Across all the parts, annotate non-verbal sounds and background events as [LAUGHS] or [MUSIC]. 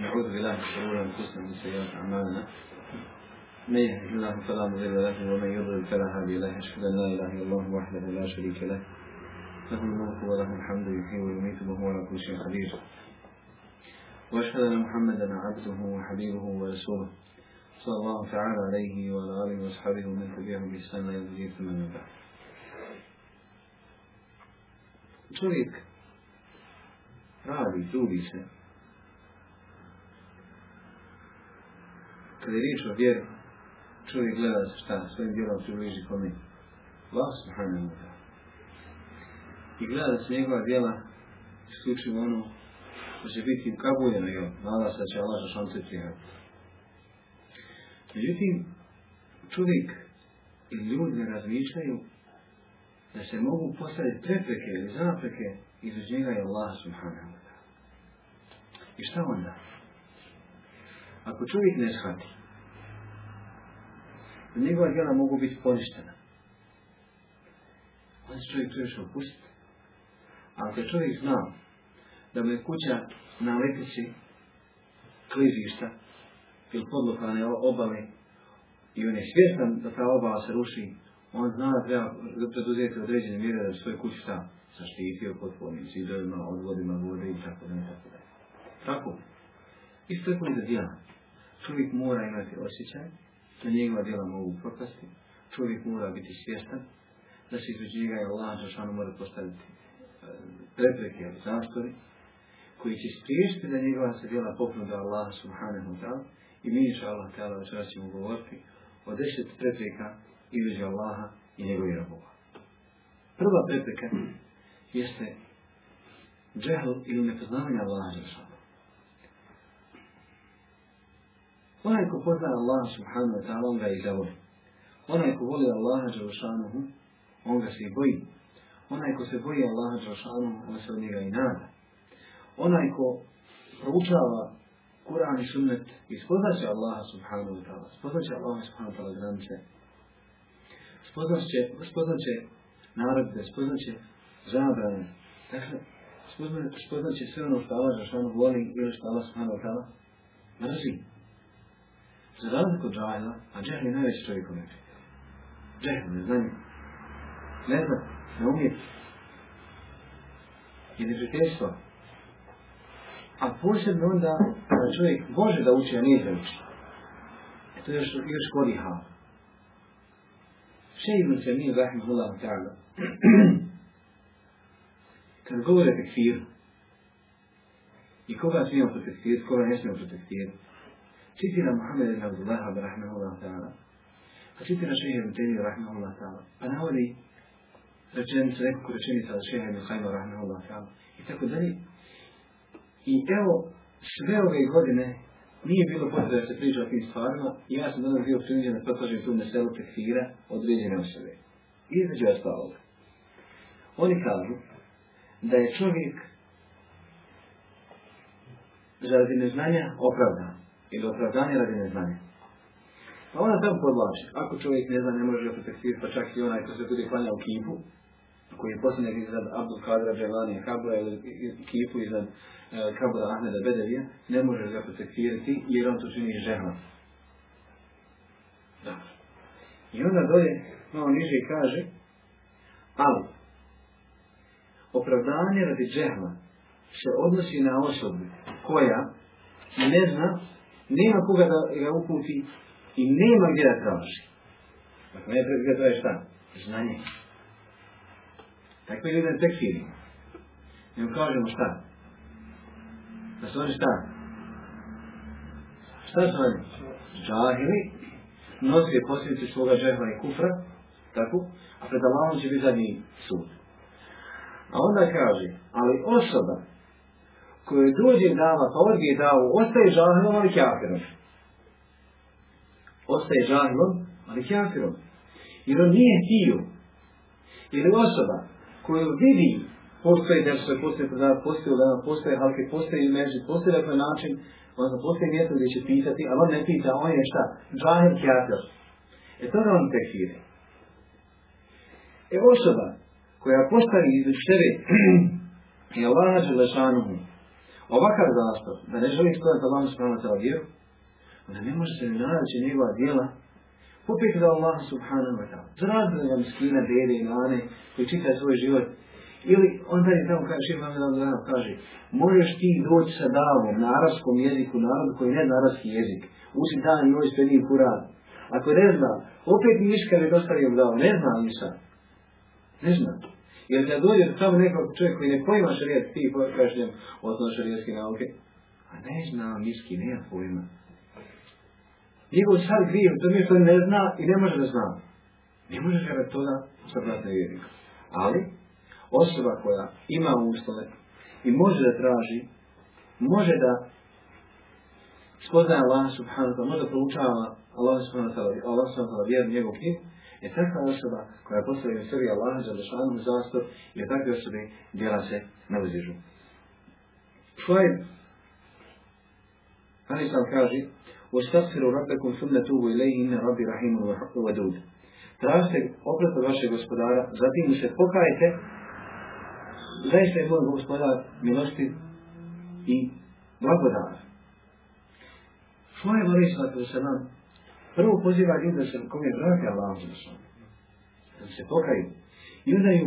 نعوذ بالله من شرور انفسنا ومن سيئات اعمالنا من يهد الله فلا مضل له ومن يضلل فلا هادي له اشهد ان لا اله الا الله وحده لا شريك له له الملك وله الحمد يحيي ويميت وهو على كل شيء قدير واشهد ان محمدا عبده وحبيبه ورسوله صلى الله تعالى عليه وعلى اله واصحابه ومن تبعهم باحسان الى يوم الدين ثم بعد čovjek radi, trudi se, kada je riječ o vjeru, čovjek gleda se šta svojim djelom približi kome. Allah subhanahu wa ta'ala. I gleda da se njegova djela isključivo ono što će biti ukabuljeno i nada se da će Allah žašan se prijaviti. Međutim, čovjek i ljudi ne razmišljaju da se mogu postaviti prepreke ili zapreke za njega je Allah subhanahu wa ta'ala. I šta onda? Ako čovjek ne shvati, njegova djela mogu biti poništena, On se čovjek čovjek opustiti. A ako čovjek zna da mu je kuća na letići klizišta ili podlokane obale i on je svjestan da ta obala se ruši, on zna da treba preduzeti određene mjere da svoju kuću sam zaštiti pod potpornim zidovima, odvodima vode i tako da tako. Isto je koji da djela. Čovjek mora imati osjećaj da njegova djela mogu propasti. Čovjek mora biti svjestan da se između njega je Allah Žešanu mora postaviti e, prepreke ili zastori koji će spriješiti da njegova se djela popnu da Allah subhanahu wa ta'ala i mi inša Allah ta'ala večera ćemo govoriti o deset prepreka između Allaha i njegovih robova. Prva prepreka jeste džehl ili nepoznavanje Allaha Žešanu. Onaj ko poznaje Allaha subhanahu wa ta'ala, on ga i zavoli. Onaj ko voli Allaha džavšanuhu, on ga se i boji. Onaj ko se boji Allaha džavšanuhu, on se od njega i nada. Onaj ko proučava Kur'an i sunnet i spoznaće Allaha subhanahu wa ta'ala, spoznaće Allaha subhanahu wa ta'ala granice, spoznaće, narodbe, spoznat spoznaće zabrane, dakle, spoznaće sve ono što Allah Đelšanuhu voli ili što Allah subhanahu wa ta'ala mrzi. Za razliku od džahila, a džahil je najveći čovjek u nebi. Džahil ne zna Ne zna, ne umije. Ili prijateljstva. A posebno onda da čovjek može da uči, a nije da uči. E to je još, još kori hal. Še ibn Samir, rahimahullah ta'ala, [CLEARS THROAT] kad govore tekfiru, i koga smijemo protektirati, koga ne smijemo protektirati, Citira Muhammed ibn Abdullah Rahmanullah ta'ala. A pa na šehe ibn Tejmi Rahmanullah ta'ala. Pa navodi rečenicu, nekako rečenica od šehe ibn Hajma Rahmanullah ta'ala. I tako dalje. I evo, sve ove godine nije bilo potrebe da se priča o tim stvarima i ja sam danas bio prinuđen da pokažem tu meselu tekfira određene osobe. I između ostaloga. Oni kažu da je čovjek zaradi neznanja opravdan ili opravdanje radi neznanja. A pa ona sam podlači. Ako čovjek ne zna, ne može protektiv, pa čak i onaj ko se bude klanja u kipu, koji je posljednjeg iznad Abdul Kadra Dželani Kabla, ili kipu iznad e, Kabula, Ahmeda Bedevija, ne može ga protektirati jer on to čini žehla. I onda dolje, malo niže kaže, ali, opravdanje radi džehla se odnosi na osobu koja ne zna nema koga da ga uputi i nema gdje da traži. Dakle, ne to je šta? Znanje. Takve ljude tek tekfirimo. Ne kažemo šta? Da su oni šta? Šta su oni? Džahili, nosili svoga džehla i kufra, tako? A pred Allahom će biti zadnji sud. A onda kaže, ali osoba kojoj dođe dava, pa odbije davu, ostaje žahilom, ali kjafirom. Ostaje žahilom, ali kjafirom. Jer on nije Jer je osoba koju vidi postoje se postoje predava, postoje ulema, postoje halke, postoje meži, postoje dakle način, odnosno postoje mjesto gdje će pitati, ali on ne pita, on je šta? Džahil kjafir. E to da on tekfire. E osoba koja postavi između je [CLEARS THROAT] i Allaha Đelešanuhu ovakav zastav, da ne želi skladati Allah subhanahu wa vjeru, onda ne može se naći njegova djela Popijte da Allah subhanahu wa ta'ala. vam skina, dede i nane koji čita svoj život. Ili onda je tamo kaže, jedan kaže, možeš ti doći sa davom na arabskom jeziku, narodu koji ne zna arabski jezik. usim dan i noć pred njim Ako ne zna, opet mi iškar je dostavio davu, ne zna sad. Ne zna. Jer da dođe samo nekog čovjek koji ne pojma šarijat, ti kažeš njemu osnovno šarijatske nauke, a ne zna miski, nema pojma. Njegov sad grijev, to mi što ne zna i ne može da zna. Ne može ga da to da vratne vjernika. Ali, osoba koja ima uslove i može da traži, može da spoznaje Allah subhanahu wa ta'ala, može da proučava Allah subhanahu wa ta'ala, Allah subhanahu wa ta'ala, vjeru je takva osoba koja postavi u sebi Allah za lešanu zastor i takve osobe djela se ne uzdižu. Šuajb, Ali sam kaže, Ostavfiru rabbekum sumne tubu ilaihi inna rabbi rahimu wa dud. Tražite oprost od vašeg gospodara, zatim mu se pokajte, zaista je moj gospodar milosti i blagodara. Šuajb, ali sam Prvo poziva ljudi da se kome vrate Allah da se pokaju. I onda im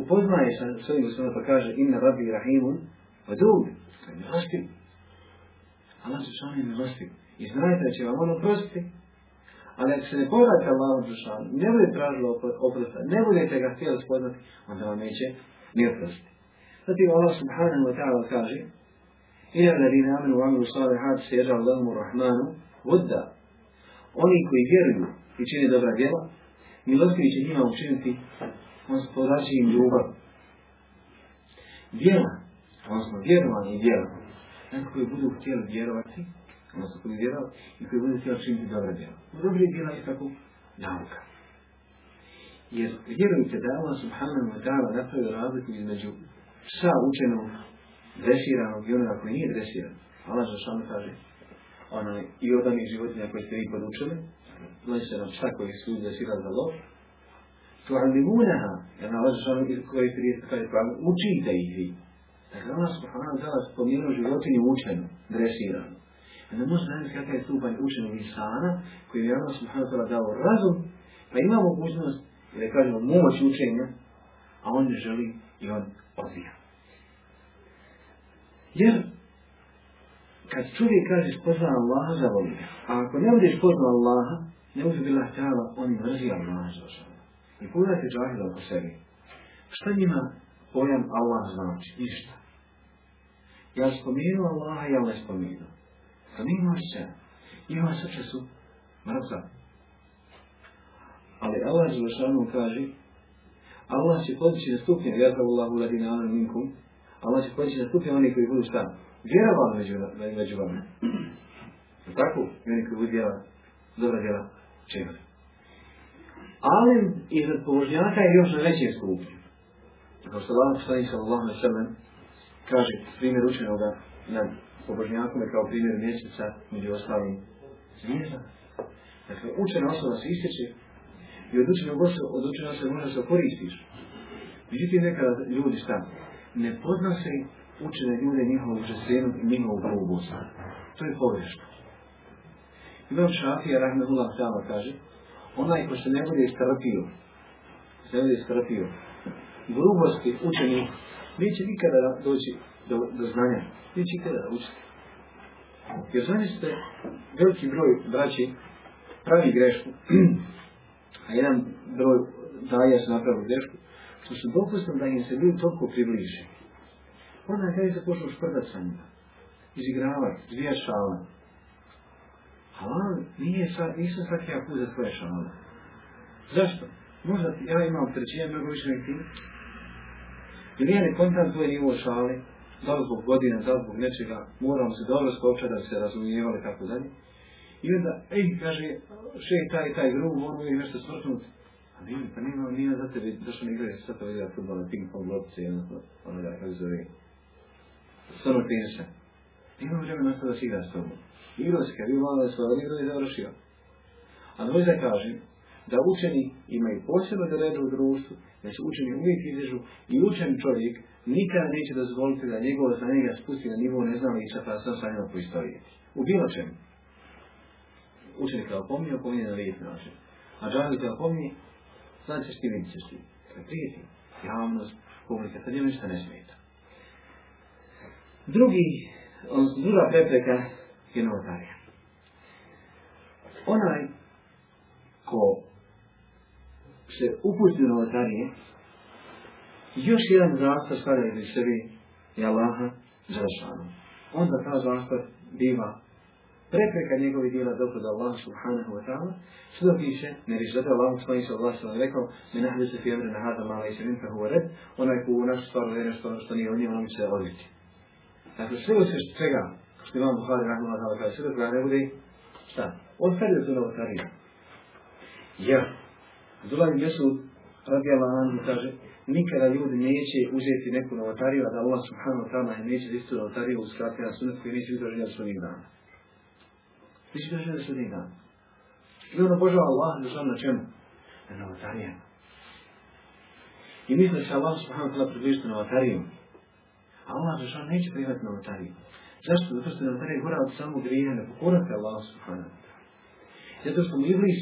upoznaje sa svojim gospodom pa kaže inna rabbi rahimun pa dug, to je milostiv. Allah Đelšanu je milostiv. I znajte da će vam ono prostiti, Ali ako se ne povrati Allah Đelšanu, ne bude tražilo oprosta, ne budete ga htjeli spoznati, onda vam neće ni oprostiti. Zatim Allah subhanahu wa ta'ala kaže Ina ladina amanu wa amilu salihat sejađa Allahum rahmanu vodda oni koji vjeruju i čine dobra djela, milostivi će njima učiniti, on im ljubav. Djela, odnosno vjerovanje i djela, oni koji budu htjeli vjerovati, odnosno koji vjerovati i koji budu htjeli učiniti dobra djela. Dobri djela je tako nauka. Jer vjerujte da Allah subhanahu wa ta'ala napravio razliku između psa učenog, dresiranog i onoga koji nije dresiran. Allah Žešanu kaže, onaj, i od onih životinja koje ste vi podučili, znači nam šta koji su za šira za lov, tu alimunaha, jer nalaziš ono koje prije kada je pravo, učite ih vi. Dakle, ona subhanahu zala spomenu životinju učenu, dresiranu. A ne može znači kakav je stupanj učenog insana, koji je Allah subhanahu dao razum, pa ima mogućnost, je, kažemo, moć učenja, a on ne želi i on odbija. Jer kad čovjek kaže spozna Allaha, za ga. A ako ne budeš spoznao Allaha, ne uzme bila htjala, on mrzi Allaha za I pogledajte džahila oko sebi. Šta njima pojam Allah znači? Ništa. Ja spomenu Allaha, ja ne spomenu. To nije se. ima srce su mrza. Ali Allah Želešanu kaže Allah će podići na stupnje, ja ladina minkum, Allah će poći da skupi oni koji budu šta? Vjerovali među, među vama. I tako? Oni koji budu djela, Dobra djela čega? Ali i za pobožnjaka je još na većem skupu. Kao što Allah poslani Allah na sebe, kaže primjer učenoga na pobožnjakome kao primjer mjeseca među ostalim zvijezda. Dakle, učena osoba se ističe i od učenog osoba, od učene osobe možda se koristiš. Međutim, nekada ljudi stanu ne podnose učene ljude njihovu že i njihovu grubost. To je pogrešno. Imam Šafija, Rahmanullah Tava kaže, onaj ko se ne bude istrpio, se ne bude učeni grubosti učenih, neće nikada doći do, do znanja, neće nikada da učiti. Jer zamislite, veliki broj braći pravi grešku, [CLEARS THROAT] a jedan broj daje se napravi grešku, što su dopustom da im se ljudi toliko približi. Onda je kada se počnu šprdat izigravati, dvije šale. A on nije sad, nisam sad ja za tvoje šale. Zašto? Možda ja imam trećenje, mnogo više nek ti. Ili ja ne kontam šale, da li zbog godina, da zbog nečega, moramo se dobro skopčati da se razumijevali kako dalje. I onda, ej, kaže, še taj, taj grub, mogu ono je nešto smrtnuti. Pa nije, pa nije, nije za tebi došao na igraje, šta to igra futbol, ping pong lopci, ono, ono da, kako zove. Stvarno tenša. Nema vremena sada da si igra s tobom. Igrao si kad je malo da se igrao i završio. A da kažem, da učeni imaju da redu u društvu, da se učeni uvijek izrežu i učeni čovjek nikad neće dozvoliti da njegovo znanje njega spusti na nivou ne znam ništa pa sam sa po istoriji. U bilo čemu. Učenik kao pominje, opominje na lijep način. A džahil kao pominje, ćeš ti, vidit ćeš ti. prijeti. Javnost, komunikacija, sad njemu ništa ne smeta. Drugi, odnosno druga prepreka je novotarija. Onaj ko se upusti u novotarije, još jedan zastor stavlja iz sebi je Allaha Đelešanu. Onda ta zastor biva prepreka njegovih djela dobro Allah subhanahu wa ta'ala, što piše, ne reći da Allah subhanahu wa ta'ala sam rekao, Me nahde se fi na hada mala i sredin fahu red, onaj ko u našu stvaru vjere što ono što nije od njih ono će odjeti Dakle, sve u sve čega, što imam Buhari rahmala ta'ala kada sve dok ne bude, šta? Od je se tarija Jer, Zulaj Mesud, radi Allah anhu kaže, nikada ljudi neće uzeti neku novotariju, a da Allah subhanahu wa ta'ala neće istu novotariju uskratiti na sunet koji neće izražiti na dana. Ti ćeš doći na sudnji dan. I ono božava Allah, ne znam na čemu. Na novotarijama. I misle se Allah subhanahu ta'ala približiti novotarijom. A Allah Žešan neće prihvatiti novotariju. Zašto? Zato što je novotarija gora od samog grijeha ne pokorate Allah subhanahu ta'ala. Zato što mu Iblis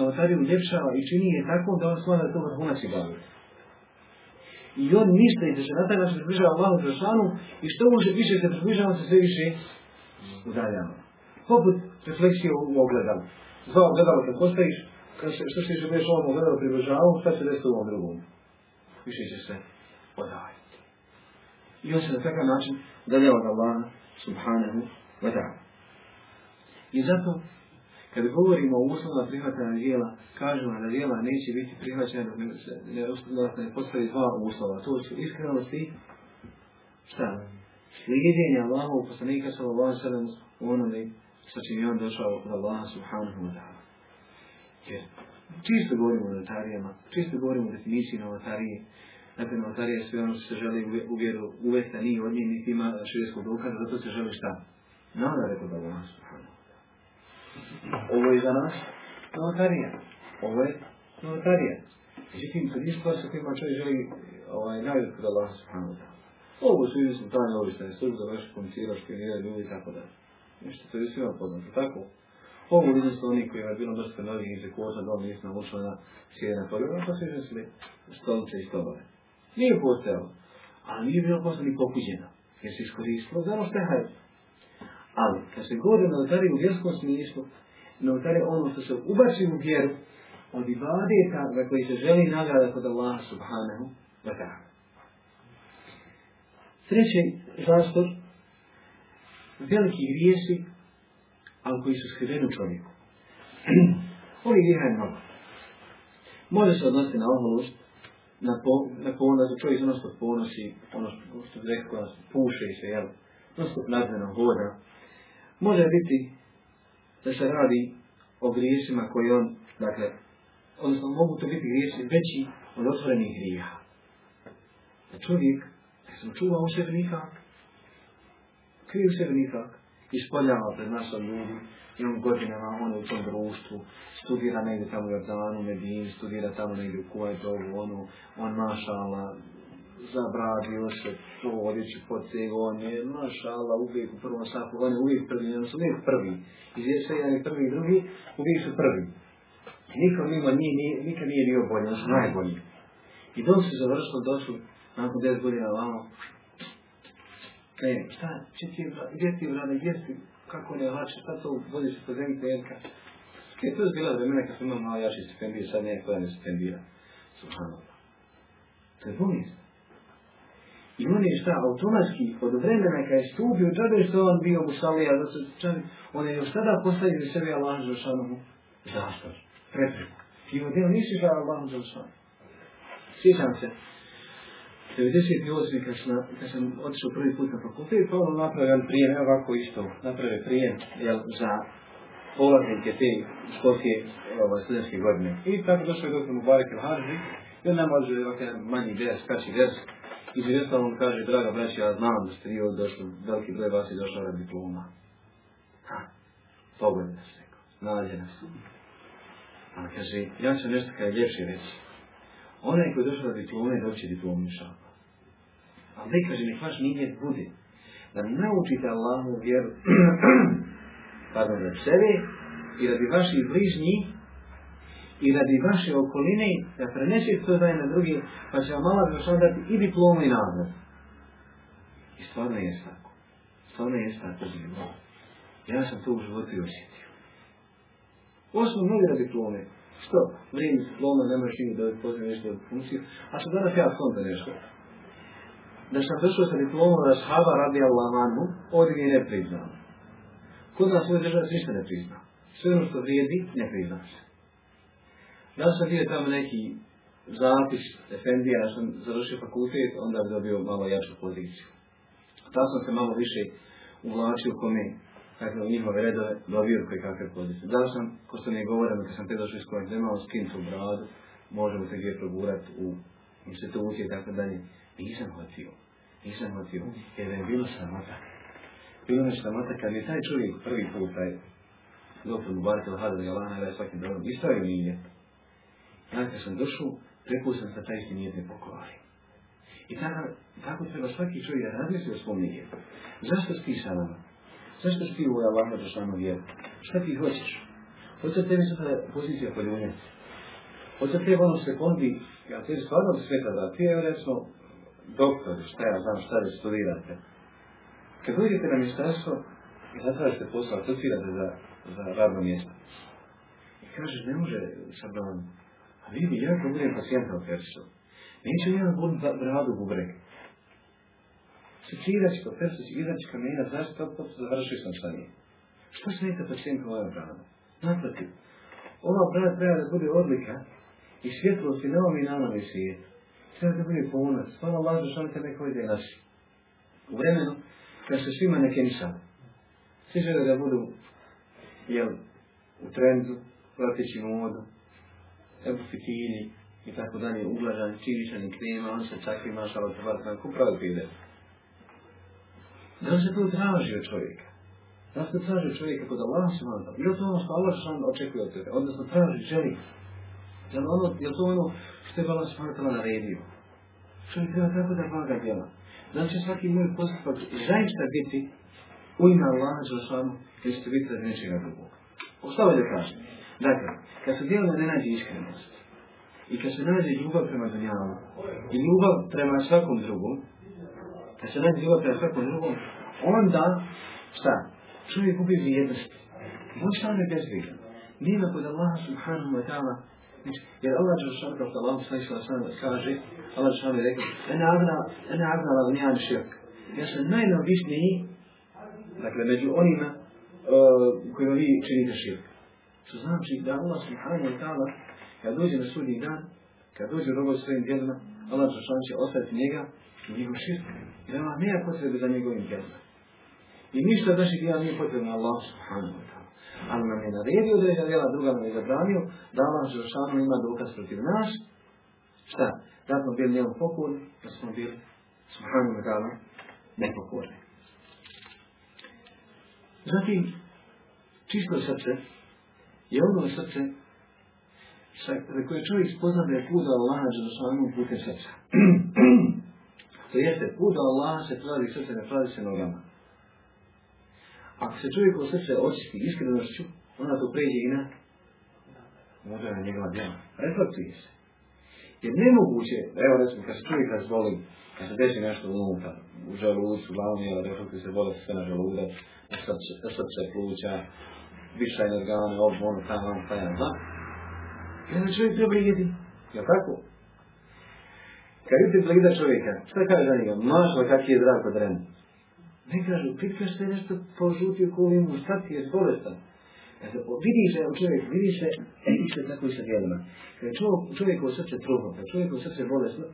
novatariju ljepšava i čini je tako da on smada to vrhunac i bavi. I on misli da se na taj način približava Allahu Žešanu i što može više se približava, on se sve više udaljava. Poput refleksije u ogledalu. Zva ogledalo kad postojiš, što ćeš budeš ovom ogledalu približavom, šta će desiti u ovom drugom? Više će se odavljati. I on se na takav način dalje od Allaha subhanahu wa ta'ala. I zato, kad govorimo o uslovima prihvatanja dijela, kažemo da dijela neće biti prihvaćena ne se ne postavi dva uslova. To su iskrenosti, šta? Slijedjenja Allahovog poslanika sallallahu sallam u onome sa čim je on došao od Allaha subhanahu wa ta'ala. Jer čisto govorimo o notarijama, čisto govorimo o definiciji novatarije. Dakle, novatarija je sve ono što se želi u vjeru uvesti, a nije od njih, niti ima širijskog dokaza, zato se želi šta? rekao da Allaha subhanahu wa ta'ala. Ovo je za nas novatarija. Ovo je novatarija. Međutim, to nije stvar sa kojima čovjek želi ovaj, nagrad kod Allaha subhanahu wa ta'ala. Ovo su izvjesno tajne obištene službe, vaše komunicira, špionira, ljudi i tako dalje. Nešto se je svima poznato, tako? Ovo su oni koji je bilo dosta novih izikoza, da on nisam ušla na sjedna koljena, pa su iznesli stolice i stolove. Nije postojalo, ali nije bilo posle ni pokuđena, jer se iskoristilo, znamo što je Ali, kad se govori o notari u vjerskom smislu, notari ono što se ubači u vjeru, od ibadeta za koji se želi nagrada kod Allaha subhanahu wa ta'ala. Treći zastor Veliki grijesi, ali koji su skriveni u čovjeku. Ovi griha je malo. Može se odnositi na oholost, na, po, na ponos, čovjek ono što ponosi, ono što, ono što bi rekao, ono puše se, jel? Ono što nadmeno voda. Može biti da se radi o grijesima koji on, dakle, odnosno mogu to biti grijesi veći od otvorenih grijeha. Da čovjek, da se čuvao sebe nikak, krije u sebi nikak. Ispoljava pred naša ljudi i on godinama, on je u tom društvu, studira negdje tamo u Jordanu, Medin, studira tamo negdje u Kuwaitu, ono, on mašala, zabradio se, to odjeću pod cego, on je mašala, uvijek u prvom sapu, on je uvijek prvi, on su uvijek prvi. I sve jedan je prvi i drugi, uvijek su prvi. I niko nije, nije, nikad nije bio bolji, on su najbolji. I dok se završilo došli nakon 10 godina vamo, kreni. Šta, či ti, gdje ti urade, gdje si, kako ne lače, šta to vodiš po zemlji tenka. Kaj to je bila vremena kad sam imao malo jaši stipendije, sad nije koja ne stipendira. Subhanallah. To je bolest. I on je šta, automatski, od vremena kad je stupio, džabe što on bio musalija, zato čani, on je još tada postavio iz sebe Allah Žešanovu Zašto? prepreku. I on njega nisi žao Allah Žešanovu. Sjećam se, 98. kad sam, kad sam otišao prvi put na fakultet, pa ono jedan prijem, evo ovako isto, napravio prijem jel, za polaznike te školske ovaj, studentske godine. I tako došao je doktor Mubarak i harži i on nam ovakav manji vers, kraći vers. I među on kaže, draga braća, ja znam da ste vi od došli, veliki broj vas je došao rad diploma. Ha, pogledaj nas, rekao, nalazi nas. A kaže, ja ću nešto kaj ljepše reći. Onaj koji je došao rad diplome, doći ali ne kaže, nek vaš nijet bude. Da naučite Allahu vjeru, [CLEARS THROAT] pardon, za sebe i da bi vaši bližnji i da bi vaše okoline da prenesete to daje na drugi, pa će vam mala Đelešanu dati i diplomu i nagradu. I stvarno je tako. Stvarno je tako, Ja sam to u životu i osjetio. Ovo smo mnogi diplome. Što? Vrijeme diploma, nemaš nije da pozivim nešto od funkciju. A što danas ja sam da nešto da sam došao sa diplomom da shaba radi Allah manu, ovdje mi je ne priznao. Kod nas u države ništa ne prizna. Sve ono što vrijedi, ne prizna se. Da sam bio tamo neki zapis Efendija, da sam završio fakultet, onda bi dobio malo jaču poziciju. Da sam se malo više uvlačio kome, kakve u njihove redove, dobio koje kakve pozicije. Da sam, ko što ne govorim, kad sam te došao iz kojeg nemao u bradu, možemo se gdje progurati u institucije i tako dalje. Nisam hoćio. Nisam odio, jer je bilo samota, Bilo mi samota, kad je taj čovjek prvi put, taj doktor Mubarak al-Hadar Jalana, i svaki dobrom, istavio Ja kad sam došao, rekao sam sa taj isti nije I tako, tako treba svaki čovjek da razmisli o svom nijetu. Zašto si ti sa nama? Zašto si ti u Allahom Đešanu vjeru? Šta ti hoćeš? Hoće tebi sada pozicija poljunjaca. Hoće tebi ono sekundi, ja tebi stvarno sve kada, ti je recimo Doktor, šta ja znam, šta da Kad uđete na ministarstvo i zatražite posao, aplicirate za, za radno mjesto. I kažeš, ne može sa da a vi bi jako budem pacijenta Persu, Neće mi jedan da bradu bubrek. Secirat ću operisao, će ću kamena, zašto to pot završio sam šta nije. Što pacijenta u ova bradu? Naprotiv, ova brada treba da bude odlika i svjetlosti neominalna i svijetu. Treba da bude ponos. Hvala Allah za što te neko ide naši. U vremenu, kad su svima neke nišane. Svi žele da budu, jel, u trendu, prateći modu, fitini i tako dalje, uglažani, čivišani, krema, on se čakvi mašala za vas, na pravi pide. Da se to traži od čovjeka. Da se traži od čovjeka kod Allah manda? Ili to ono što Allah što očekuje od tebe. Odnosno traži, želi. Jel ono, jel to ono što je Allah subhanahu ta'ala naredio. Čovjek treba tako da vaga djela. Da će svaki moj postupak zaista biti u ime Allaha Đelšanu jer ćete biti radi nečega drugog. Ostao je ovdje kažem? Dakle, kad se djelo ne nađe iskrenost i kad se nađe ljubav prema dunjavu i ljubav prema svakom drugom, kad se nađe ljubav prema svakom drugom, onda, šta? Čovjek gubi vrijednost. Možda on je bezvrijedan. Nema kod Allaha subhanahu wa ta'ala jer Allah Đelšan, kao što Allah poslanik sa kaže, Allah Đelšan je rekao, ena abna, ena abna la unijan širk. Ja sam najnavišniji, dakle među onima uh, kojima vi činite širk. Što znači da Allah subhanahu wa ta'ala, kad dođe na sudnji dan, kad dođe rogo svojim djelima, Allah Đelšan će ostaviti njega i njegov širk. Jer Allah nema potrebe za njegovim djelima. I ništa od naših djela nije potrebno Allah subhanahu wa ta'ala ali nam je naredio da je djela, druga nam je zabranio, da Allah Želšanu ima dokaz protiv naš, šta? Da smo bili njemu pokorni, da smo bili subhanu wa ta'ala nepokorni. Zatim, čisto srce je ono srce sa, za koje čovjek spozna da je put Allaha Đelšanu putem srca. [CLEARS THROAT] to jeste, put Allaha se pravi srce, ne pravi se nogama. Ako se u srce očisti iskrenošću, onda to pređe i na možda na njegova djela. Reflektuje se. Jer nemoguće, evo recimo, kad se čovjek razboli, kad se desi nešto unutar, u želucu, glavni, ali reflektuje se bolest sve na želudac, na srce, srce pluća, višajne organe, ob, ono, tamo, ono, taj, ono, tamo, I čovjek treba jedi. Jel tako? Kad vidite blida čovjeka, šta kaže za njega? Mašla kak je zdrav kod renu. Ne kažu, prikraš se nešto požutio ko ovim šta ti je bolestan. Kaže, vidiš da je čovjek, vidiš da je tako i sa djelima. Kada je čovjek u srce truho, kada je čovjek u srce bolesno,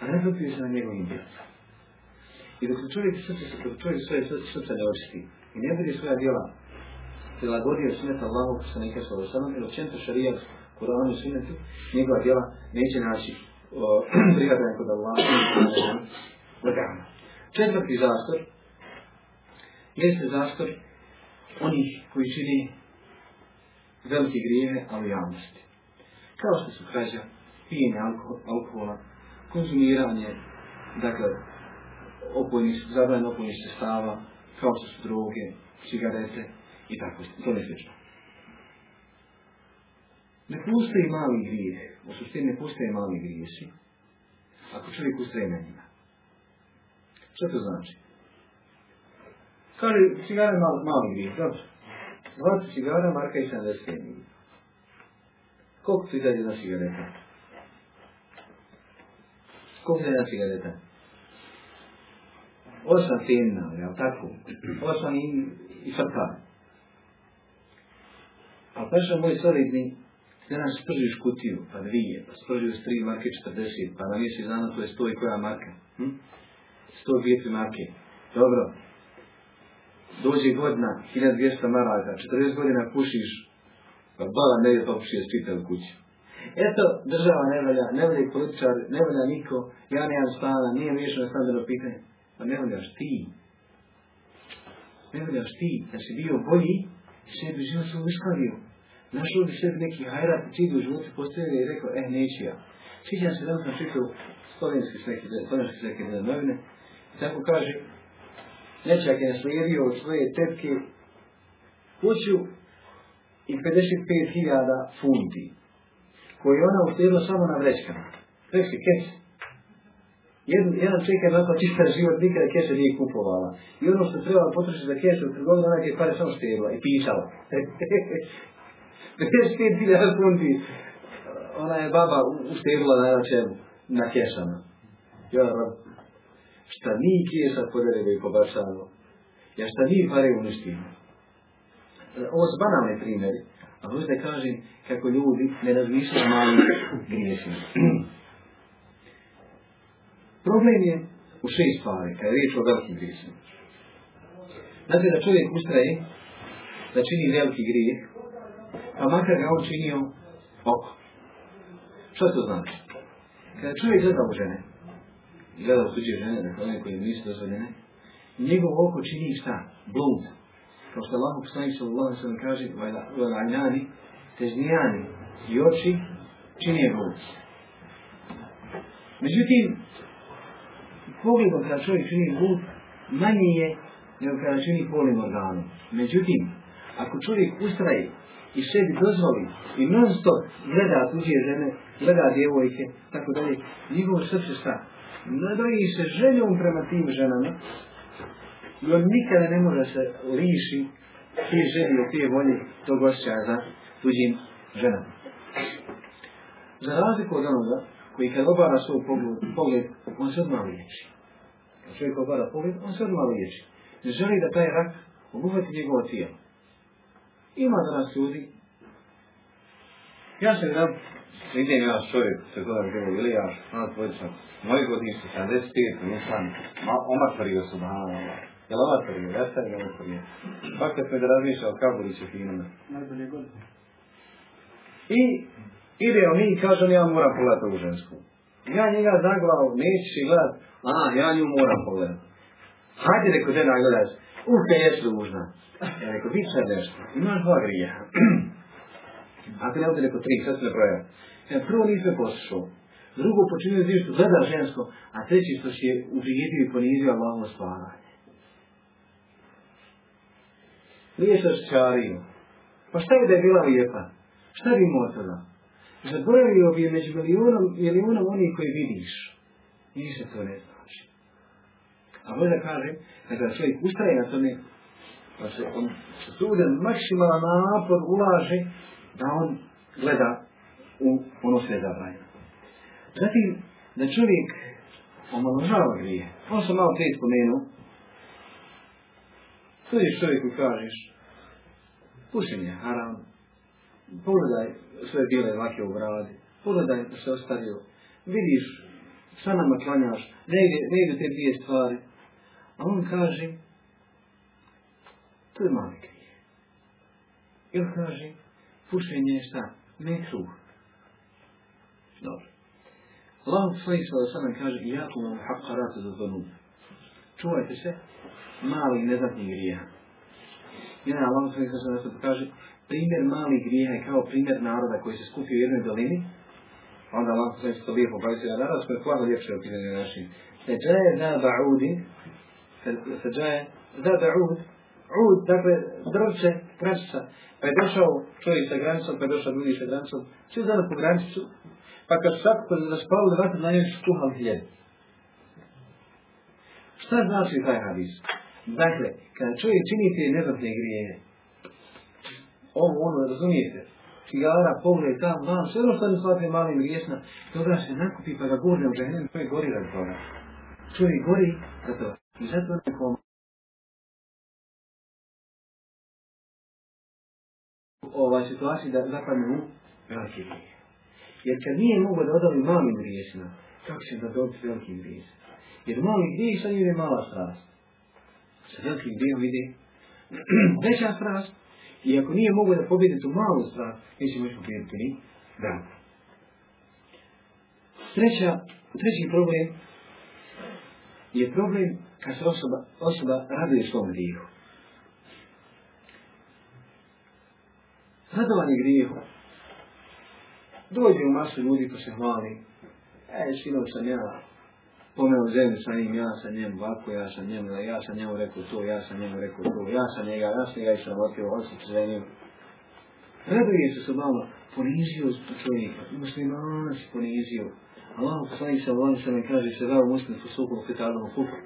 a ne zapio se na njegovim djelima. I dok se čovjek srce, dok čovjek svoje srce ne očisti i ne vidi svoja djela, prilagodio sunet Allahu poslanika sa osanom ili općenito šarija Kur'anu u sunetu, njegova djela neće naći [CLEARS THROAT] prijatelja kod Allaha. Četvrti zastor, jeste zastor onih koji čini velike grijeve, ali javnosti. Kao što su krađa, pijenje alkohola, konzumiranje, dakle, opojnih, zabranjeno opojnih sestava, kao što su droge, cigarete i tako, to ne slično. Ne postoji mali grijeh, u suštini ne postoje mali grijesi, ako čovjek ustaje na njima. Što to znači? Kaže, cigare mali, mali grijeh, dobro. 20 cigara, marka i milijuna. Koliko ti daje jedna cigareta? Koliko ti jedna cigareta? Osam tjedna, jel tako? Osam i, i Pa, A što moj solidni, da nam spržiš kutiju, pa dvije, pa spržiš tri marke 40, pa na mjesec dana to je sto i koja marka. Hm? Sto dvije tri marke. Dobro, dođe godina, 1200 maraza, 40 godina pušiš, pa bala ne je pušio s čitav kući. Eto, država ne volja, ne valja političar, ne volja niko, ja nemam stana, nije na standardno pitanje. Pa ne valjaš ti. Ne ti, da si bio bolji, sebi život su uskladio. Našao bi sebi neki hajrat čiji bi u životu postavio i rekao, eh, neću ja. se da sam čitao slovenski s slovenski za novine, tako nečak je naslijedio od svoje tetke kuću i 55.000 funti, koje je ona uštedila samo na vrećkama. Vrećke kese. Jedan, jedan čovjek je rekao čista život, nikada kese nije kupovala. I ono što treba potrošiti za kese u trgovini, ona je pare samo štedila i pisala. 55.000 [LAUGHS] funti. Ona je baba uštedila na čemu? Na kesama šta mi sad podelimo i pobacamo, ja šta mi pare uništimo. Ovo su banalni primjeri, a možda kažem kako ljudi ne razmišljaju malim griješima. Problem je u šest stvari, kada je riječ o velikim griješima. Znači da čovjek ustraje da čini veliki grijeh, pa makar ga on činio oko. Što to znači? Kada čovjek gleda u žene, gleda tuđe žene, dakle one koje nisu dozvoljene, njegov oko čini šta? Blud. Kao što Allah poslanik sallallahu Allah ve kaže: vajnani, težnijani, teznijani" i oči čini je blud. Međutim, pogledom kada čovjek čini blud, manji je nego kada čini polim organom. Međutim, ako čovjek ustraje i sebi dozvoli i non stop gleda tuđe žene, gleda djevojke, tako dalje, njegov srce šta? nadoji se željom prema tim ženama i on nikada ne može se liši te želje, te volje, tog osjećaja za tuđim ženama. Za razliku od onoga koji kad obara svoj pogled, pogled on se odmah liječi. Kad čovjek obara pogled, on se odmah liječi. Ne želi da taj rak obuhvati njegovo tijelo. Ima danas ljudi. Ja sam jedan vidim ja čovjek, se gledam gdje ili ja, ona tvojčan, moji godište, 75, nisam, omatario sam, ha, jel omatario, ja sam jel omatario. Pak kad me da razmišljao, kao li će filme? Najbolje godine. I ide on i kaže ja moram pogledati ovu žensku. Ja njega zaglavu, nećeš i gledat, a, ja nju moram pogledat. Hajde, reko, žena, gledaš, uh, te ješ ružna. Ja reko, bit će nešto, imaš dva grija. A [CLEARS THROAT] ti ne ovdje neko tri, sve se ne broja. Prvo nisam poslušao. Drugo počinio nešto gleda žensko, a treći što će je i ponizio Allahovo stvaranje. Nije se čarijo. Pa šta je da je bila lijepa? Šta bi imao tada? Zaboravio bi je među milijunom, milijunom onih koji vidiš. Ništa to ne znači. A možda kaže, kada čovjek ustaje na tome, pa se on suden maksimalan napor ulaže da on gleda u ono sve Zatim, da čovjek omaložava grije. On sam malo prije spomenuo. je čovjeku kažeš, pušenje je haram, pogledaj sve bile lake u gradi, pogledaj da se ostavio, vidiš, sa nama klanjaš, ne te dvije stvari. A on kaže, to je mali grije. on kaže, pušenje je šta? Dobro. Allah svojim sada sada kaže i jako vam haqqa rata za zanub. Čuvajte se malih neznatnih grijeha. I onda Allah svojim sada sada kaže primjer malih grijeha je kao primjer naroda koji se skupi u jednoj dolini. Onda Allah poslanik sada lijepo pravi se na narod koji je hvala ljepše od pitanja naših. Seđaje za ba'udi seđaje za ba'ud Ud, dakle, drvče, granica. Pa je došao čovjek sa granicom, pa je došao drugi sa granicom. Svi znali po granicu, pa kad su sakupili, raspalili vatru, na njoj su tuhali hljeb. Šta znači taj hadis? Dakle, kada čovjek te neznatne grijehe, ovo ono, razumijete, cigara, pogled, tam, tam, sve ono što ne malo malim griješna, toga se nakupi pa ga gurne u džahnem, je gori rad toga. Čovjek gori za to. I zato nekom ovaj situaciji da zapadne u velike grije. Jer kad nije mogo da odovi malim grijesima, kako će da dobiti veliki grijesima? Jer mali griješ, on je mala strast. Sa velikim grijom ide [CLEARS THROAT] veća strast. I ako nije mogo da pobjede tu malu strast, neće moći pobjediti ni Da. Treća, treći problem je problem kad se osoba, osoba raduje svom grijehu. Radovanje grijehu dođe u masu ljudi pa se hvali. E, sinoć sam ja pomeo zemlju sa njim, ja sam njemu ovako, ja sam njemu, ja sam njemu rekao to, ja sam njemu rekao to, ja sam njega, ja sam njega i sam otio, on sam sve njim. Raduje se vama ponizio čovjeka, muslimana se ponizio. Allah poslani sa Allah ne kaže se dao muslim po sukom kitabu kupu.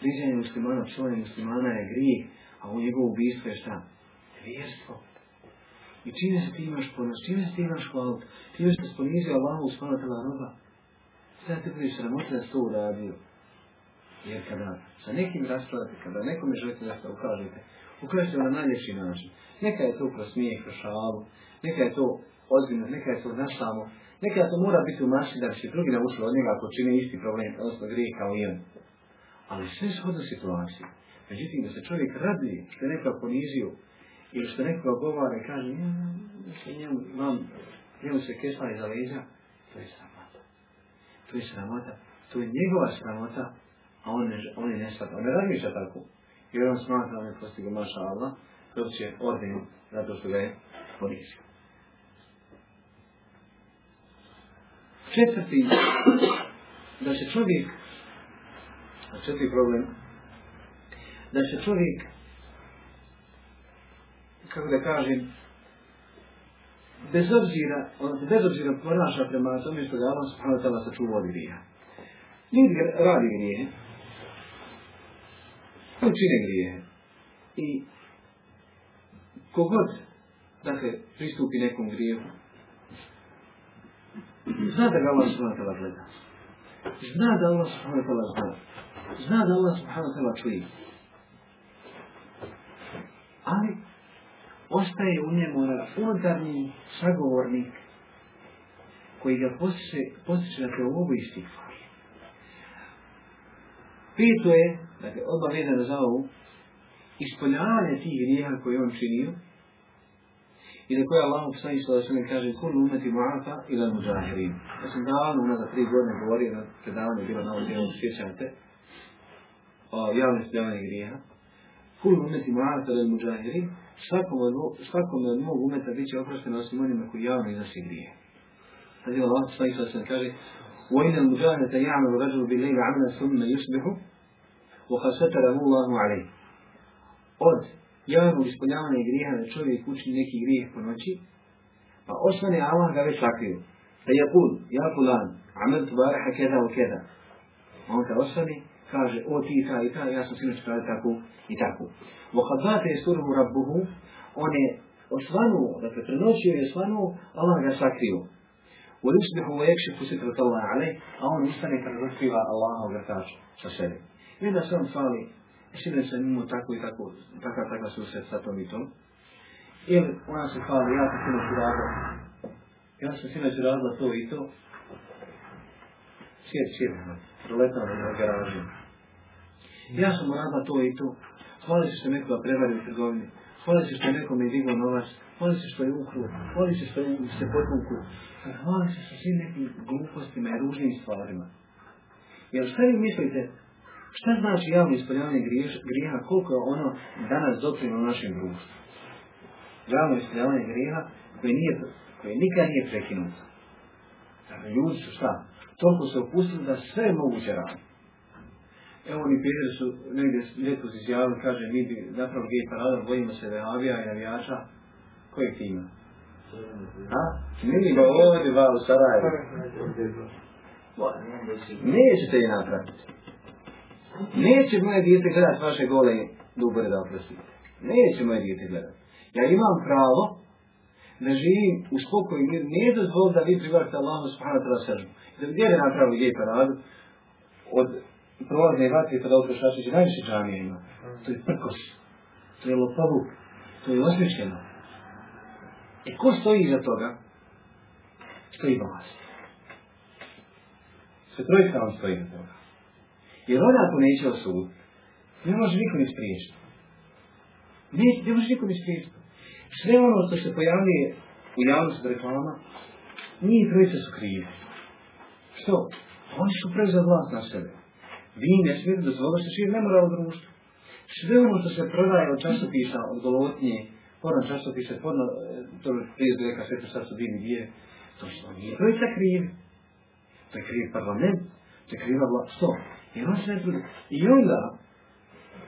Prizanje muslimana, psovanje muslimana je grije, a u njegovu ubijstvo je šta? Vjerstvo. I čine se ti imaš ponos, čine se ti imaš hvalit, čime što se ponizio Allahu spanatela roba. Sada ti budeš sramota da si to uradio. Jer kada sa nekim raspravljate, kada nekome želite da se ukažete, ukažete na najljepši način. Neka je to kroz smijeh, kroz šalu, neka je to ozbiljno, neka je to našamo, samo, neka to mora biti u maši da bi se drugi naučili od njega ako čine isti problem, odnosno grije kao i on. Ali sve shodno situacije. Međutim, da se čovjek radi što je nekako ponizio, ili što neko govore i kaže, njemu, se kesla iza leđa, to je sramota. To je sramota. To je njegova sramota, a on, ne, on je nestata. On ne razmišlja tako. I on smatra on je postigo maša Allah, to će odinu, zato što ga je ponizio. Četvrti, da se čovjek, a četvrti problem, da se čovjek kako da kažem, bez obzira, on se bez obzira ponaša prema tome što ga Allah subhanahu wa ta'ala sačuva od grija. Ljudi radi grije, učine čine grije. I kogod, dakle, pristupi nekom grijevu, zna da ga Allah subhanahu wa ta'ala gleda. Zna da Allah subhanahu wa ta'ala zna. Zna da Allah subhanahu wa ta'ala čuje. Ali, ostaje u njemu unutarnji sagovornik koji ga posjeća na teologu i stikvar. Pito je, dakle, oba vezano za ovu, ispoljavanje tih grijeha koje on činio i da koje Allah poslani da se ne kaže kun umeti mu'afa ila muđahirin. Ja sam davno za tri godine govorio na predavanju bilo na ovom djelom, sjećate, o javnosti davanja grijeha. Kun umeti mu'afa ila muđahirin, svakome od mog umeta bit će oprošteno osim onima koji javno iznosi grije. Sad Znači Allah svojih sasvim kaže وَإِنَ الْمُجَاهَةَ يَعْمَلُ رَجُلُ بِاللَّيْلِ عَمْلَ ثُمَّ يُصْبِحُ وَحَسَتَرَهُ اللَّهُ عَلَيْهِ Od javnog ispunjavanja i grija da čovjek učini neki grijeh po noći, pa osmane Allah ga već sakriju. Fa yakul, ja fulan, amal tubara hakeda u keda. On kad osvani, kaže o ti ta i ta, ja sam sinoć pravio tako i tako. Vokadate je surhu rabbuhu, on je osvanuo, dakle prenoćio je osvanuo, Allah ga sakrio. U rusbihu u ekšifu sitrat Allah alej, a on ustane kada kad razotkriva ga vrtača sa sebe. I onda se on fali, sinoć sam imao tako i tako, takav takav susret sa tom i tom. Ili ona se fali, ja sam sinoć uradila. Ja sam sinoć uradila to i to. Sjed, sjed, proletao na garaži. Ja sam morala to i to. će se što nekoga prevario u trgovini. Hvala se što je nekome digao novac. Hvali se što je ukruo. Hvala se što se potvuku. Hvala se što svim nekim glupostima i ružnim stvarima. Jer šta vi mislite? Šta znači javno ispoljavanje grijeha? Koliko je ono danas doprinu našem društvu? Javno ispoljavanje grijeha koje, nije, koje nikad nije prekinuto. Dakle, ljudi su šta? Toliko se opustili da sve moguće raditi. Evo oni prijatelji su negdje lijepo izjavili, kaže, mi bi zapravo gdje parada, bojimo se vehabija i navijača, kojeg ti ima? A? Nini ga ovdje u Sarajevo. Nećete je napraviti. Neće moje dijete gledat vaše gole dubore da oprostite. Neće moje dijete gledat. Ja imam pravo da živim u spokoju mir. Nije dozvol da vi privarite Allahu subhanahu wa ta'ala sržbu. Da bi gdje napravili gdje paradu od i prolazne vatre kada će najviše džamija ima. To je prkos, to je lopovuk, to je osmišljeno. E ko stoji iza toga? Stoji vlast. Sve trojka vam stoji iza toga. Jer ona ako neće osud, ne može nikom ispriješiti. Ne, ne može nikom ispriješiti. Sve ono što se pojavljuje u javnosti reklama, njih trojica su krivi. Što? Oni su preuzeli vlast na sebe vi ne smijete dozvoliti što širi nemoralno društvo. Sve ono što se prodaje od časopisa, od golotnje, porno časopise, porno, to je prije zbjeka sve sad su bili dvije, to što nije trojica kriv. To je kriv parlament, to je kriva vlast, to. I on se ne I onda,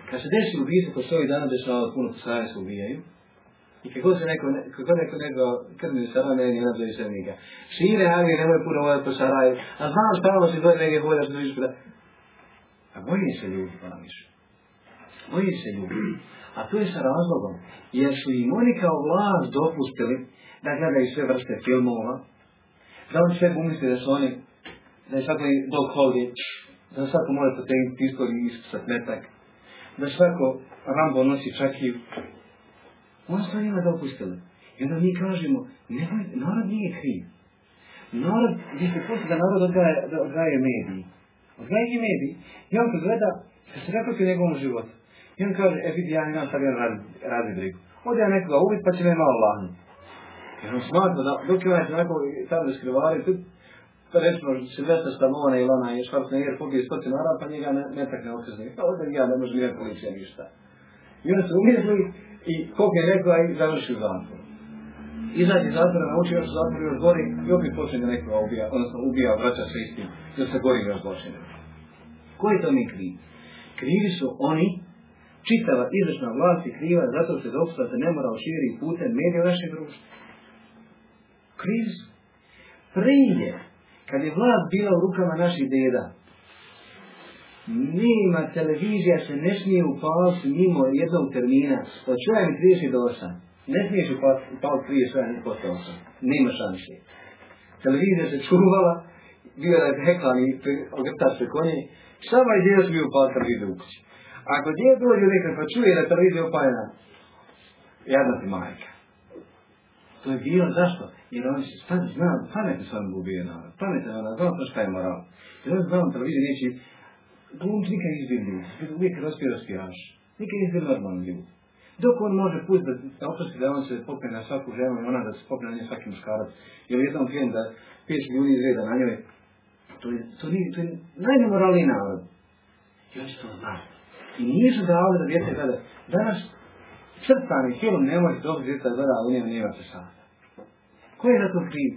kad se desi ubijestvo, ko se ovih dana dešava, puno postavlja se ubijaju, i kako se neko, kako neko nego krmi u Sarajevo, ne nadaju se njega. Šire, ali nemoj puno ovaj po a znam stalo si gore negdje bolja što viš a boje se ljudi pa više. Boje se ljudi. A to je sa razlogom. Jer su im oni kao vlast dopustili da gledaju sve vrste filmova. Da oni sve umisli da su oni da je svako dok ovdje da svako mora potegnuti pistol i iskusat metak. Da svako Rambo nosi i Oni su njima dopustili. I onda mi kažemo, nemoj, narod nije kriv. Narod, vi ste da narod da odgaje mediji neki medij. I on kad gleda, se sreproke u njegovom životu. I on kaže, e vidi, ja imam sad jedan razred brigu. Ode ja nekoga ubit, pa će me malo lahnut. Jer on smatra, da, dok je onaj onako tamo skrivali, tu, pa rečemo, Silvestre Stallone ili jer Schwarzenegger pobije stotinu narav, pa njega ne, ne takne Pa ode ja, ne može nije policija ništa. I on se umjezli i kog je rekla i završi u zamku izađe iz zatvora, nauči još zatvora još gori i opet da nekoga ubija, odnosno ubija, vraća se istim, da se gori još zločine. Koji to mi krivi? Krivi su oni, čitava izvršna vlast i kriva, zato se doktora se ne mora oširi putem medija našeg društva. Krivi su. Prije, kad je vlast bila u rukama naših deda, nima televizija se ne smije upaliti mimo jednog termina, od pa čujem 30 do ne smiješ upast, pao prije sve, ne posle osam. Nema šanse. Televizija se čuvala, bio je reklam i ogrtač se konje. Šta ovaj djeda smije upast televiziju u kući? Ako djed dođe neka pa čuje da televizija upajena, jadna ti majka. To je bilo zašto? Jer oni se stani, znam, pametno sam gubio ono, pametno ono, znam sam šta je moral. Jer oni znam televiziju neći, glumci nikad ljudi. uvijek raspio raspijaš, nikad izbili normalni ljudi. Dok on može pustiti da se opusti da on se popne na svaku ženu i ona da se popne na nje svaki muškarac. Jer jednom krijem da pet ljudi izreda na njoj, to je, to nije, to je najnemoralniji narod. I oni to znaju. I nisu davali da djete gleda. Danas crtani filom ne može dobro da gleda, a u njemu nema se sada. Ko je za to kriv?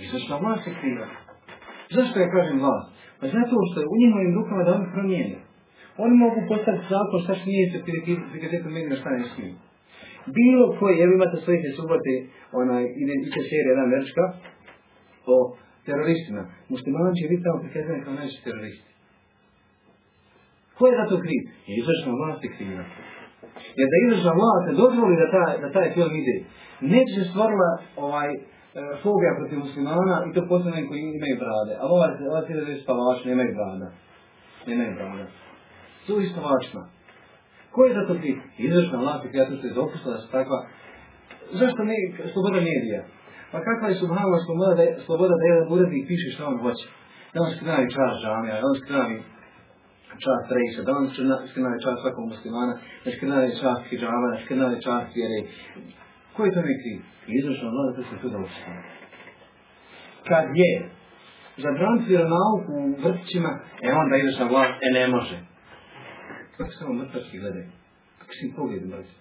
I zašto vlast je kriva? Zašto je kažem vlast? Pa zato što je u njimovim rukama da oni promijenio. Oni mogu postaviti zakon šta smije se prikazati meni na šta ne smije. Bilo koji, evo imate te subote, onaj, ide iće serija jedan verčka, o teroristima. Muslimani će biti tamo prikazani kao najveći teroristi. Ko je za to kriv? Je izvršna vlast je krivna. Jer da izvršna vlast ne dozvoli da taj, da taj film ide, neće se stvorila ovaj, e, fobija protiv muslimana i to posebno koji imaju brade. A ova, ova se da spavači, nemaju brada. Nemaju brada su vačno. Ko je za to kriv? Izvršna vlast i kreator je dopustila da su takva... Zašto ne sloboda medija? Pa kakva je subhanalna sloboda da, je, sloboda da jedan urednik piše što on hoće? Da on skrenavi čas džamija, da on skrenavi čas rejša, da on skrenavi čas svakog muslimana, da skrenavi čas hijjava, da skrenavi čas vjere. Ko je to ne ti? Izvršna vlada to se tu dopustila. Kad je zabraniti nauku u vrtićima, e onda izvršna vlast, e ne može. Kako samo mrtvački gledaj, Kako si pogled mrzi?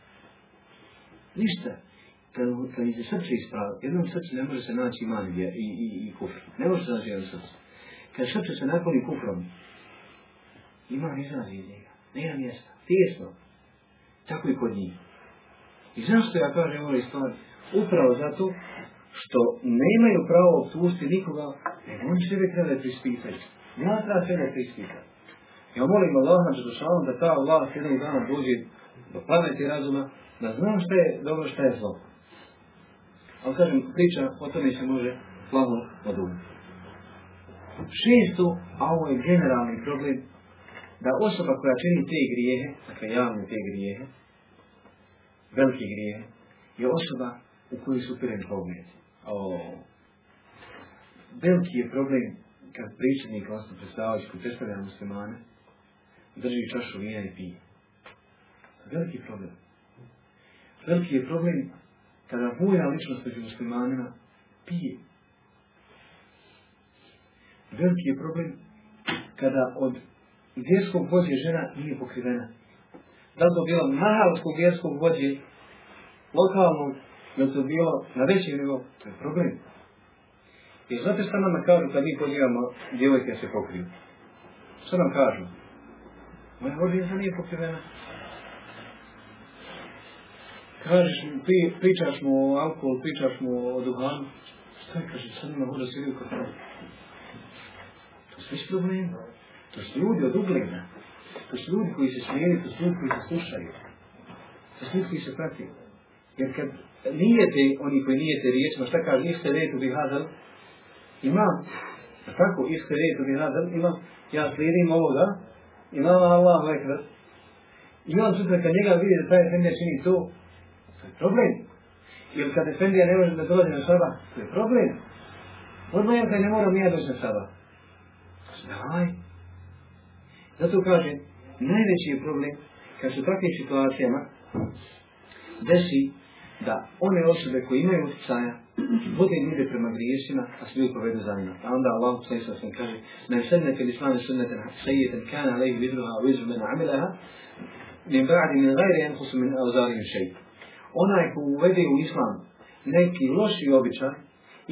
Ništa. Kad, kad iz srce ispravo, jednom srcu ne može se naći iman i, i, i, kufr. Ne može se naći jednom srcu. Kad srce se napoli kufrom, ima izlazi iz njega. Nema mjesta. Tijesno. Tako i kod njih. I zašto ja kažem ovaj stvari? Upravo zato što nemaju pravo optužiti nikoga, nego oni sebe treba prispitati. Ja treba sebe prispitati. Ja molim Allaha da ta Allah jednog dana dođe do pameti razuma, da znam što je dobro, šta je zlo. Ali kažem, priča o tome se može plavo odumiti. Šestu, a ovo je generalni problem, da osoba koja čini te grijehe, dakle javne te grijehe, velike grijehe, je osoba u kojoj su piren pogled. Veliki je problem kad pričanik, odnosno predstavljač koji predstavlja muslimane, drži čašu vina i pije. Veliki problem. Veliki je problem kada buja ličnost među muslimanima pije. Veliki je problem kada od vjerskog vođe žena nije pokrivena. Da li to bilo mahalskog vjerskog vođe, lokalnog, da to bilo na većem nivou, to je problem. Jer znate šta nama kažu kad mi pozivamo djevojke se pokriju? Što nam kažu? Moja godina nije pokrivena. Kažeš mu, pričaš mu o alkoholu, pričaš mu o duhanu. Šta je, kaže, sad ima voda sviđu kod u To su već problemi. To su ljudi od ugljena. To su ljudi koji se smijeli, to su ljudi koji se slušaju. To su ljudi koji se prati. Jer kad nijete, oni koji nijete riječima, šta kaže, iste redu bi hadal, imam, tako, iste redu bi hadal, imam, ja slijedim ovoga, Allah mu ekber. I on sutra kad njega vidi da taj Efendija čini to, to je problem. Jer kad Efendija ne može da dolazi na šaba, to je problem. Odmah kad ne moram ja doći na sabah. Znaj. Zato kaže, najveći je problem kad se takvim situacijama desi da one osobe koje imaju utjecaja vode ljude prema griješima, a svi smiju povedu za njima. A pa onda Allah sve sa sam kaže, men sene fil islami sunneten sejeten kana lej vidruha u izru mena amilaha, min ba'di min gajri enkusu min auzari auzarim šeit. Onaj ko uvede u islam neki loši običaj,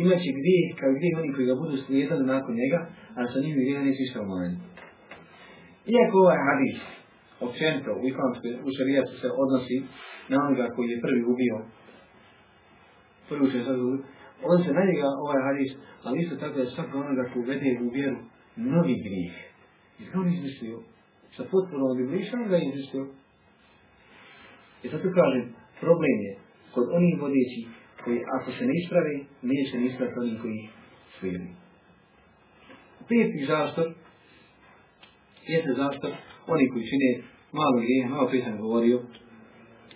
imaće gdje, kao gdje oni koji ga budu slijedali nakon njega, a sa njim gdje neće ništa umanjiti. Iako ovaj hadis, općento, u islamskoj, učarijacu se odnosi na onoga koji je prvi ubio prvi sad sad on se na njega, ovaj hadis, ali isto tako da svako onoga ko uvede u vjeru novi grih. I ga on izmislio. Sa potpuno on ga izmislio. I zato kažem, problem je kod onih vodeći koji ako se ne ispravi, neće ne ispraviti onih koji ih slijedi. Peti zaštor, jeste zaštor, oni koji čine malo grije, malo prije sam govorio,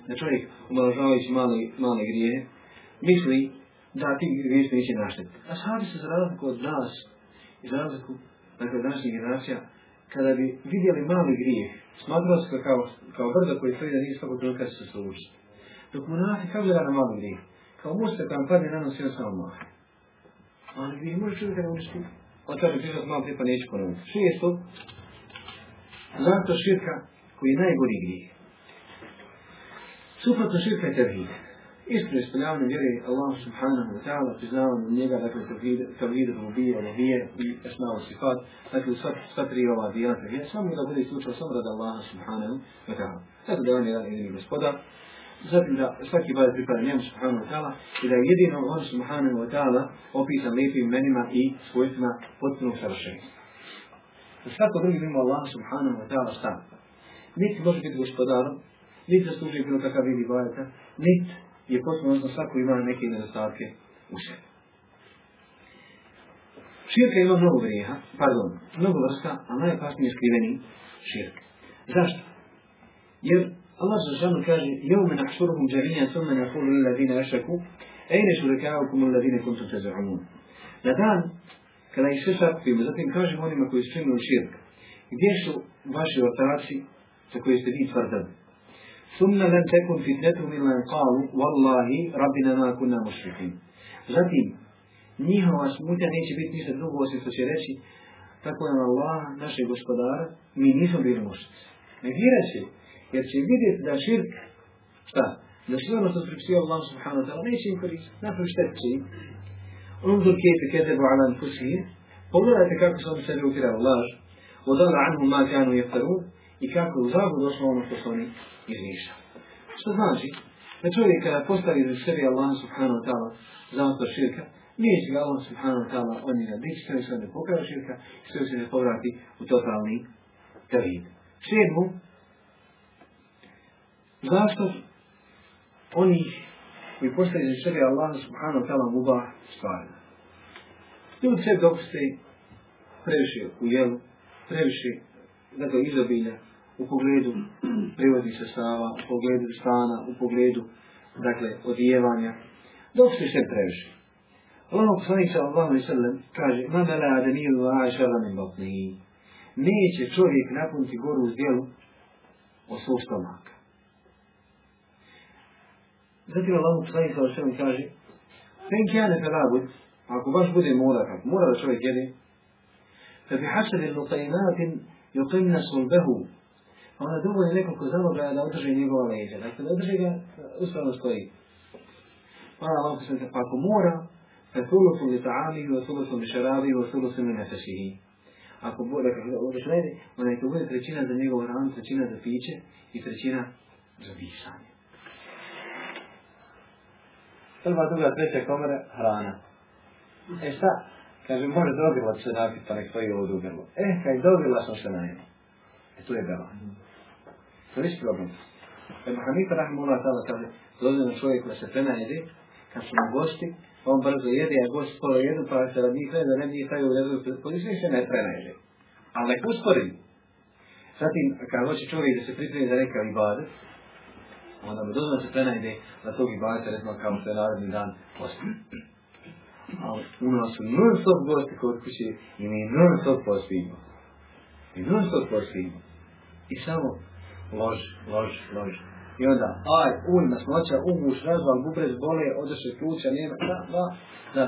da čovjek omalažavajući male, male grijehe, misli da ti griješi neće naštetiti. A sad se za razliku od nas i za razliku dakle, današnjih generacija, kada bi vidjeli mali grijeh, smatrali se kao, kao brzo koji stoji da nije svako prilika se služiti. Dok mu nahi kao gleda na mali grijeh, kao mušta kada padne na nas i on samo mahe. Ali vi možete čovjeka da uništi. On kaže, prišao sam malo prije pa Što je to, zato širka koji je najgori grijeh. Suprotno širka je tevhid. Isto je ispoljavanje vjere Allah subhanahu wa ta'ala, priznavanje njega, dakle, tevhidu, rubije, levije ono i esmao sifat, dakle, sva, sva tri ova dijela sva samo da bude slučao sam rada Allah subhanahu wa ta'ala. Zato da on je jedan i gospoda, zatim da svaki bad pripada njemu subhanahu wa ta'ala i da je jedino on subhanahu wa ta'ala opisan lijepim imenima i svojstvima potpunog savršenstva. svako drugi ima Allah subhanahu wa ta'ala stan. Niti može biti gospodarom, niti zaslužuje bilo kakav vidi bajeta, niti je poslovno da svako ima neke nedostatke u sebi. Širka ima mnogo grijeha, pardon, mnogo vrsta, a najopasnije skriveni širk. Zašto? Jer Allah za kaže Jevme nakšuruhum džavinja summe nakulu ila dine ašaku Ejne šurekaukum ila dine kuntu Na dan kada ih sve sakupimo, zatim kažemo onima koji su činili širk, gdje su vaši otaci za koje ste vi tvrdali? Summa lam tekun fitnetum illa wallahi rabbina kunna Zatim njihova smutnja neće biti ništa drugo osim će reći tako Allah, naše gospodara, mi nismo bili mušnici. jer će vidjeti da širk, šta? Da sve ono Allah subhanahu wa ta'ala neće im ala kako ma i kako je u zavu došlo ono što oni izmišljali. Što znači da čovjek kada postavi za sebi Allah subhanahu wa ta'ala zato širka, će ga Allah subhanahu wa ta'ala on na dići, sve se ne pokaže širka sve se ne povrati u totalni tevhid. Sedmu, zašto oni koji postavi za sebi Allah subhanahu wa ta'ala mubah stvarno. Ljudi se ste previše u jelu, previše dakle, izobilja, u pogledu [CLEARS THROAT] privodnih sestava, u pogledu stana, u pogledu dakle, odijevanja, dok se sve previše. Allah poslanik sallallahu i sallam kaže Ma mele adeniju aša lanim batnihi. Neće čovjek napuniti goru u zdjelu o svog stomaka. Zatim Allah poslanik sallallahu alaihi kaže Fen kjane pelagud, ako baš bude mora, kako mora da čovjek jede, fa bi haševi lutaynatin yuqimna sulbehu a onda drugo je neko ko zaloga da održi njegova leđa. Dakle, da održi ga, uh, uspravno stoji. Pa se pa ako mora, da sulusu li ta'ami, da sulusu li šarabi, da sulusu li nefesihi. Ako bude, dakle, održajde, onda je to bude trećina za njegov ran, trećina za piće i trećina za disanje. Prva, druga, treća komora, hrana. E šta? Kaže, može dobila se napit, pa nek stoji ovo dogrlo. E, kaj dobila, sam se na njemu. E tu je bela. To ništa problem. Ebu Hanifa Rahimullah tada kaže, na čovjek da se prenajedi, kad su mu gosti, on brzo jede, a gost skoro jedu, pa se rad njih da ne bi taj u redu, polični se ne prenajede. Ali nek usporim. Zatim, kad hoće čovjek da se pripremi za neka ibadet, onda mu da se prenajde na tog ibadeta, recimo kao što je narodni dan posti. Ali [CLEARS THROAT] u nas su non stop gosti kod kuće i mi non stop postimo. I non stop postimo. I samo Lož, lož, lož. I onda, aj, un, masnoća, uguš, razval, bubrez, bole, odeše pluća, nema, da, da, da.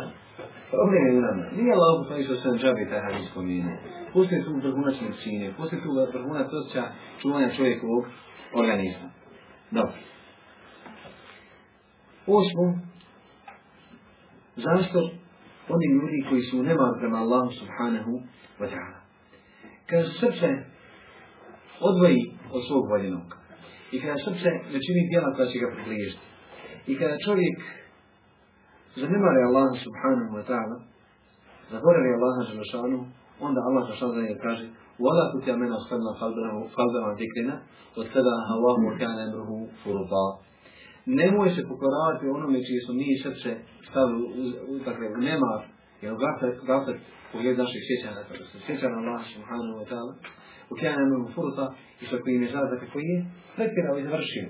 Problem je u nama. Nije Allah to što sam džabi taj hadis spomenuo. Pusti tu vrhunac medicine, pusti tu vrhunac osjeća čuvanja čovjekovog organizma. Dobro. Osmo, zašto oni ljudi koji su nemali prema Allahu subhanahu wa ta'ala. Kad srce odvoji od svog voljenog. I kada srce ne čini djela koja će ga približiti. I kada čovjek zanimare Allaha subhanahu wa ta'ala, zaboravi Allaha želešanu, onda Allah želešanu za je kaže وَلَا تُتِعْ مَنَا خَلْنَا قَلْبَنَا ذِكْرِنَا mu هَوَاهُ وَكَانَ أَمْرُهُ فُرُطًا Nemoj se pokoravati onome čije smo mi srce stavili u, dakle, u nemar, jer gafet, gafet pogled naših sjećana, kada se sjećana Allah subhanahu wa ta'ala, وكان له فرصة يشكوين جازة كفوية فكر أو izvršio.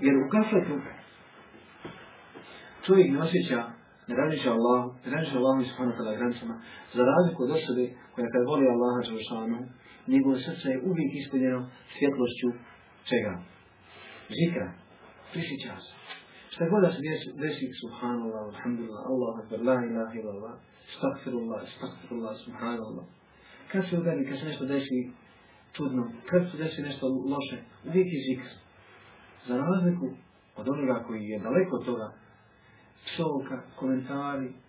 Jer u kafetu čovjek ne osjeća ne razmišlja Allahu, ne razmišlja Allahu i subhanahu tada granicama, za razliku od osobe koja kad voli Allaha Đelšanu, njegovo srce je uvijek ispunjeno svjetlošću čega? Zikra, prisjeća se. Šta god da se desi, subhanallah, alhamdulillah, Allah, akbar, la ilaha illallah, stakfirullah, stakfirullah, subhanallah. Kad se udari, kad se nešto desi čudno, kad se desi nešto loše, uvijek je zikr. Za razliku od onoga koji je daleko od toga, psovka, komentari,